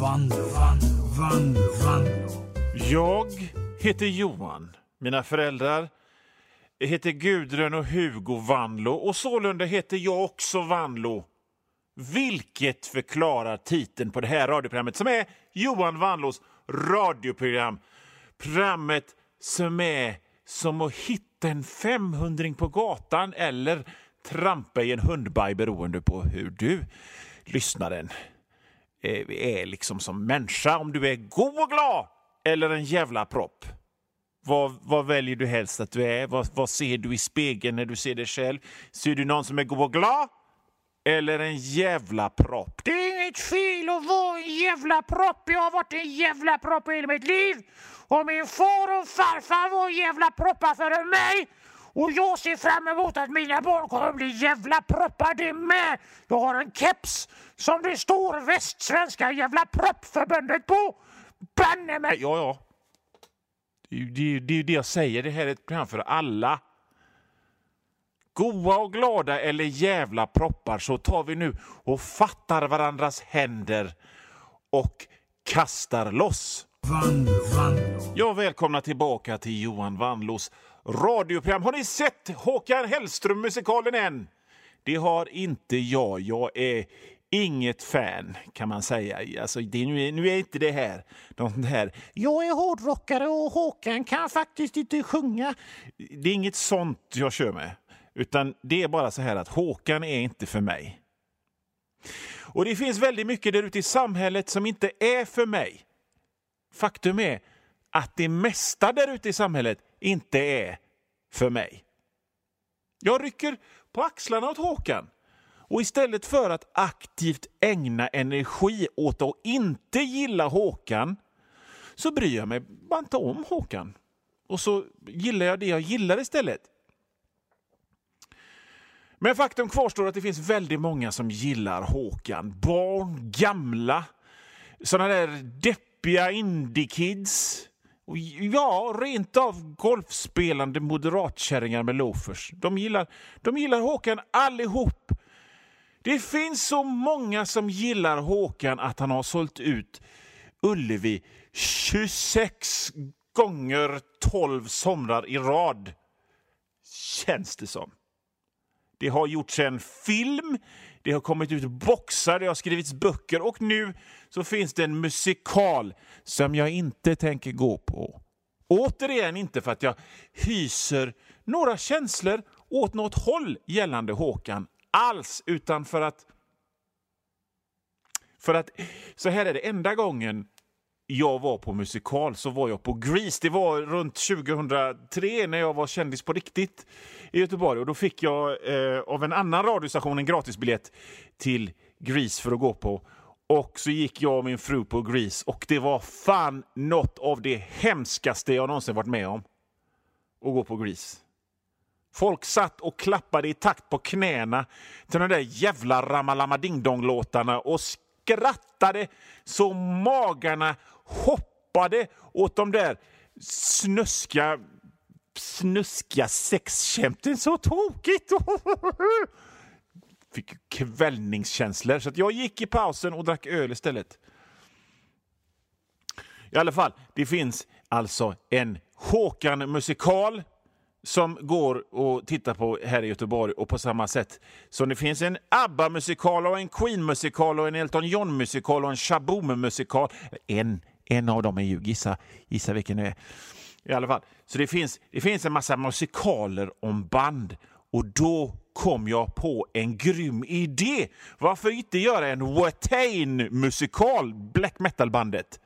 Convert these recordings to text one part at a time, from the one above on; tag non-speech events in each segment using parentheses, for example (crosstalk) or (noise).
Vanlo, Vanlo, Vanlo, Vanlo. Jag heter Johan. Mina föräldrar heter Gudrun och Hugo Vanlo och sålunda heter jag också Vanlo. Vilket förklarar titeln på det här radioprogrammet som är Johan Vanlos radioprogram. Programmet som är som att hitta en 500 på gatan eller trampa i en hundbaj beroende på hur du, lyssnaren, är är liksom som människa. Om du är god och glad eller en jävla propp. Vad, vad väljer du helst att du är? Vad, vad ser du i spegeln när du ser dig själv? Ser du någon som är god och glad? Eller en jävla propp? Det är inget fel att vara en jävla propp. Jag har varit en jävla propp i hela mitt liv. Och min far och farfar var jävla proppar före mig. Och jag ser fram emot att mina barn kommer bli jävla proppar det med. Jag har en keps som det står Västsvenska jävla proppförbundet på. Banne mig! Ja, ja. Det är ju det, det, jag säger. Det här är ett program för alla. Goa och glada eller jävla proppar så tar vi nu och fattar varandras händer och kastar loss. Vanlo, Vanlo. Ja, välkomna tillbaka till Johan Vanlos radioprogram. Har ni sett Håkan Hellström-musikalen än? Det har inte jag. Jag är inget fan, kan man säga. Alltså, det, nu, är, nu är inte det här de här “jag är hårdrockare och Håkan kan faktiskt inte sjunga”. Det är inget sånt jag kör med. Utan det är bara så här att Håkan är inte för mig. Och det finns väldigt mycket där ute i samhället som inte är för mig. Faktum är att det mesta där ute i samhället inte är för mig. Jag rycker på axlarna åt Håkan och istället för att aktivt ägna energi åt att inte gilla Håkan så bryr jag mig bara inte om Håkan. Och så gillar jag det jag gillar istället. Men faktum kvarstår att det finns väldigt många som gillar Håkan. Barn, gamla, sådana där deppiga indie-kids. Och ja, rent av golfspelande moderatkärringar med loafers. De gillar, de gillar Håkan allihop. Det finns så många som gillar Håkan att han har sålt ut Ullevi 26 gånger 12 somrar i rad. Känns det som. Det har gjorts en film, det har kommit ut boxar, det har skrivits böcker och nu så finns det en musikal som jag inte tänker gå på. Återigen inte för att jag hyser några känslor åt något håll gällande Håkan alls, utan för att... För att så här är det, enda gången jag var på musikal så var jag på Grease. Det var runt 2003 när jag var kändis på riktigt i Göteborg. Och Då fick jag eh, av en annan radiostation en gratisbiljett till Grease för att gå på. Och så gick jag och min fru på Grease och det var fan något av det hemskaste jag någonsin varit med om. Att gå på Grease. Folk satt och klappade i takt på knäna till de där jävla Ramalama Ding Dong-låtarna och skrattade så magarna hoppade åt de där snuska, snuskiga sexkämten. Så tokigt! (laughs) Fick kvällningskänslor, så att jag gick i pausen och drack öl istället. I alla fall, det finns alltså en Håkan-musikal som går att titta på här i Göteborg och på samma sätt som det finns en ABBA-musikal och en Queen-musikal och en Elton John-musikal och en Shaboom-musikal. En, en av dem är ju, gissa, gissa vilken det är. I alla fall, så det finns, det finns en massa musikaler om band och då kom jag på en grym idé. Varför inte göra en Watain-musikal, black metal-bandet?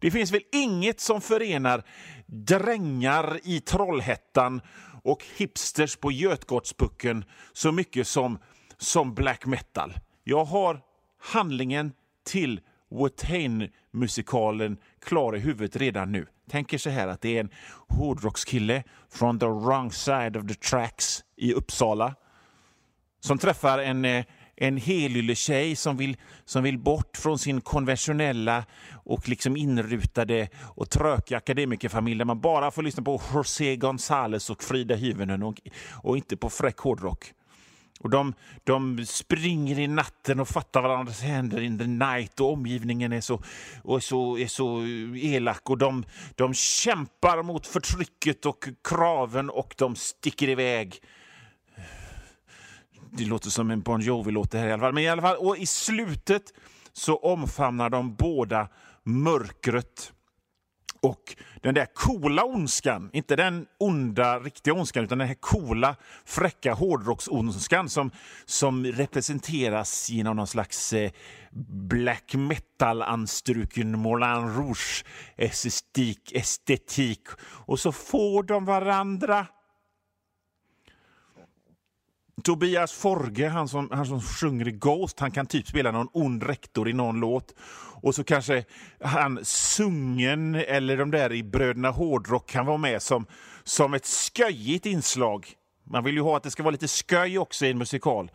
Det finns väl inget som förenar drängar i Trollhättan och hipsters på Götgatspucken så mycket som, som black metal. Jag har handlingen till Watain musikalen klar i huvudet redan nu. Tänker så här att det är en hårdrockskille från the wrong side of the tracks i Uppsala som träffar en eh, en helylle-tjej som vill, som vill bort från sin konventionella och liksom inrutade och trökiga akademikerfamilj där man bara får lyssna på José González och Frida Hyvönen och, och inte på fräck hårdrock. Och de, de springer i natten och fattar varandras händer in the night och omgivningen är så, och så, är så elak. Och de, de kämpar mot förtrycket och kraven och de sticker iväg. Det låter som en Bon Jovi-låt här i alla fall. Men i alla fall, och i slutet så omfamnar de båda mörkret och den där coola ondskan, inte den onda, riktiga ondskan, utan den här coola, fräcka hårdrocksondskan som, som representeras genom någon slags eh, black metal-anstruken Moulin Rouge-estetik. Estetik. Och så får de varandra Tobias Forge, han som, han som sjunger i Ghost, han kan typ spela någon ond rektor i någon låt. Och så kanske han Sungen eller de där i Bröderna Hårdrock kan vara med som, som ett sköjigt inslag. Man vill ju ha att det ska vara lite sköj också i en musikal.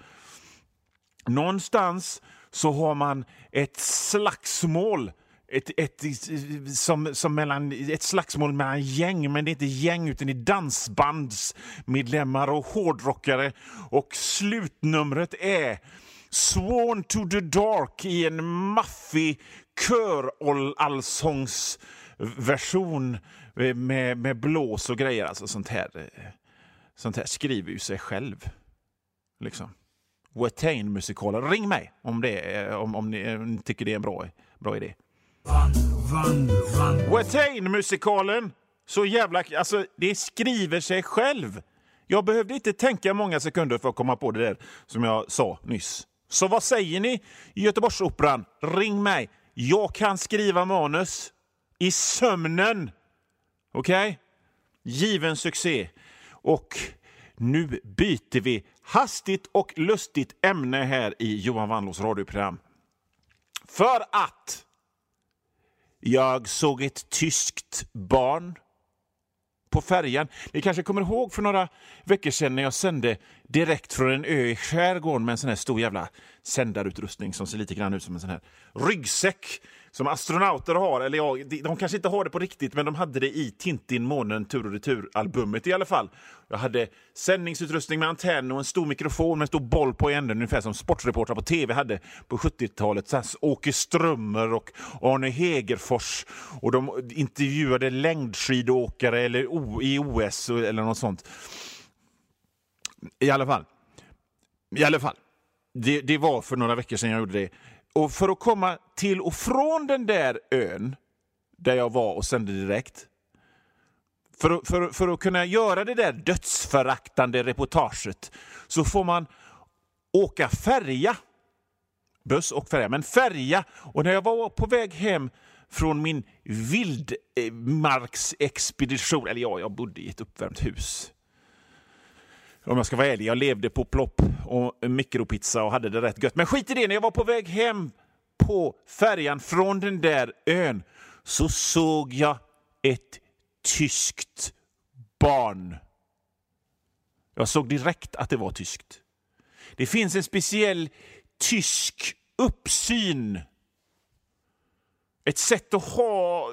Någonstans så har man ett slagsmål ett, ett, som, som mellan, ett slagsmål mellan gäng, men det är inte gäng utan det är dansbandsmedlemmar och hårdrockare. Och slutnumret är Sworn to the Dark i en maffig körallsångsversion med, med blås och grejer. Alltså sånt här, sånt här skriver ju sig själv. Liksom. Watain-musikalen. Ring mig om, det, om, om, ni, om ni tycker det är en bra, bra idé. Watain-musikalen! Så jävla... Alltså, det skriver sig själv. Jag behövde inte tänka många sekunder för att komma på det där som jag sa nyss. Så vad säger ni Göteborgsoperan? Ring mig. Jag kan skriva manus. I sömnen. Okej? Okay? Given succé. Och nu byter vi hastigt och lustigt ämne här i Johan Wannlås radioprogram. För att jag såg ett tyskt barn på färjan. Ni kanske kommer ihåg för några veckor sedan när jag sände direkt från en ö i skärgården med en sån här stor jävla sändarutrustning som ser lite grann ut som en sån här ryggsäck som astronauter har. Eller ja, de kanske inte har det på riktigt, men de hade det i Tintin, månen, tur och retur-albumet i alla fall. Jag hade sändningsutrustning med antenn och en stor mikrofon med en stor boll på änden, ungefär som sportreportrar på tv hade på 70-talet. Åke Strömmer och Arne Hegerfors. Och de intervjuade längdskidåkare eller i OS eller något sånt. I alla fall. I alla fall. Det, det var för några veckor sedan jag gjorde det. Och för att komma till och från den där ön där jag var och sände direkt. För, för, för att kunna göra det där dödsföraktande reportaget så får man åka färja. Buss och färja, men färja. Och när jag var på väg hem från min vildmarksexpedition, eller ja, jag bodde i ett uppvärmt hus om jag ska vara ärlig, jag levde på plopp och mikropizza och hade det rätt gött. Men skit i det, när jag var på väg hem på färjan från den där ön så såg jag ett tyskt barn. Jag såg direkt att det var tyskt. Det finns en speciell tysk uppsyn. Ett sätt att ha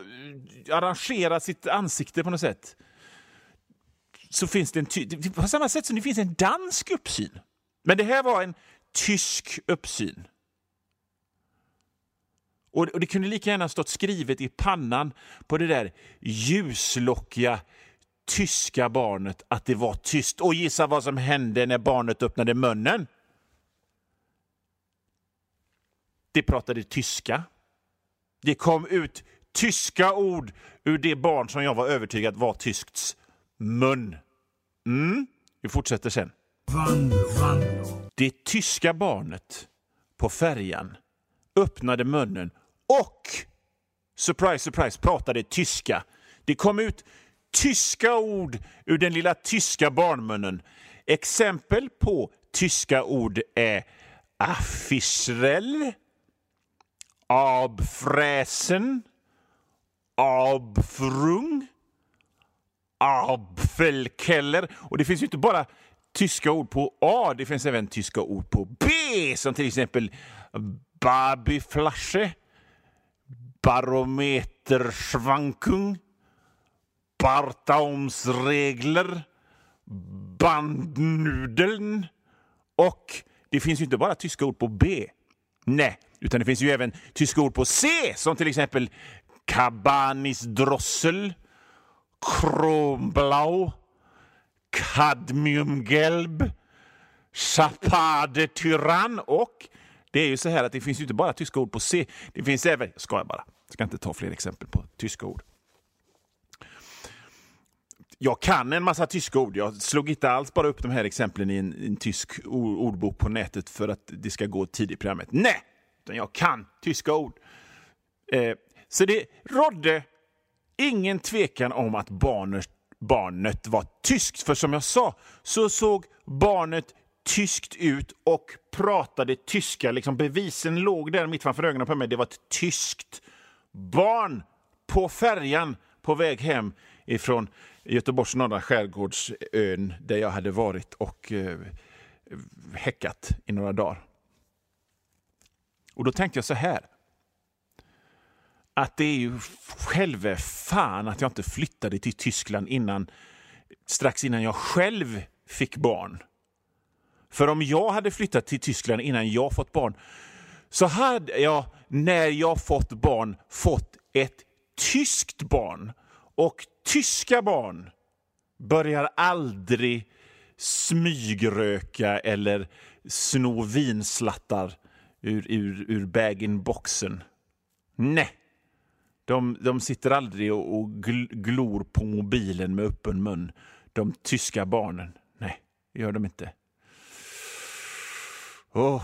arrangera sitt ansikte på något sätt så finns det en ty- på samma sätt som det finns en dansk uppsyn. Men det här var en tysk uppsyn. Och, och det kunde lika gärna stått skrivet i pannan på det där ljuslockiga tyska barnet att det var tyst. Och gissa vad som hände när barnet öppnade munnen? Det pratade tyska. Det kom ut tyska ord ur det barn som jag var övertygad var tyskt mun. Mm, vi fortsätter sen. Det tyska barnet på färjan öppnade munnen och, surprise, surprise, pratade tyska. Det kom ut tyska ord ur den lilla tyska barnmunnen. Exempel på tyska ord är affischrell, abfräsen, abfrung, Apfelkeller. Och det finns ju inte bara tyska ord på A, det finns även tyska ord på B, som till exempel Babyflasche, Barometerschwankung, Bartaumsregler, Bandnudeln Och det finns ju inte bara tyska ord på B. Nej, utan det finns ju även tyska ord på C, som till exempel Kabanisdrossel, Kromblau, Kadmiumgelb, Chapade Tyrann och det är ju så här att det finns ju inte bara tyska ord på C. Det finns även, jag skojar bara, jag ska inte ta fler exempel på tyska ord. Jag kan en massa tyska ord. Jag slog inte alls bara upp de här exemplen i en, en tysk ordbok på nätet för att det ska gå tid i programmet. Nej, utan jag kan tyska ord. Eh, så det rådde ingen tvekan om att barnet, barnet var tyskt. För som jag sa så såg barnet tyskt ut och pratade tyska. Liksom bevisen låg där mitt framför ögonen på mig. Det var ett tyskt barn på färjan på väg hem ifrån Göteborgs norra skärgårdsön där jag hade varit och eh, häckat i några dagar. Och då tänkte jag så här. Att det är ju själve fan att jag inte flyttade till Tyskland innan strax innan jag själv fick barn. För om jag hade flyttat till Tyskland innan jag fått barn så hade jag, när jag fått barn, fått ett tyskt barn. Och tyska barn börjar aldrig smygröka eller sno vinslattar ur, ur, ur bag-in-boxen. Nej, de, de sitter aldrig och, och glor på mobilen med öppen mun. De tyska barnen. Nej, det gör de inte. Oh.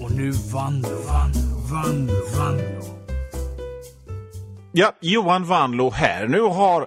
Och nu Vanlo, Vanlo, Vanlo, Vanlo. Ja, Johan Vanlo här. Nu har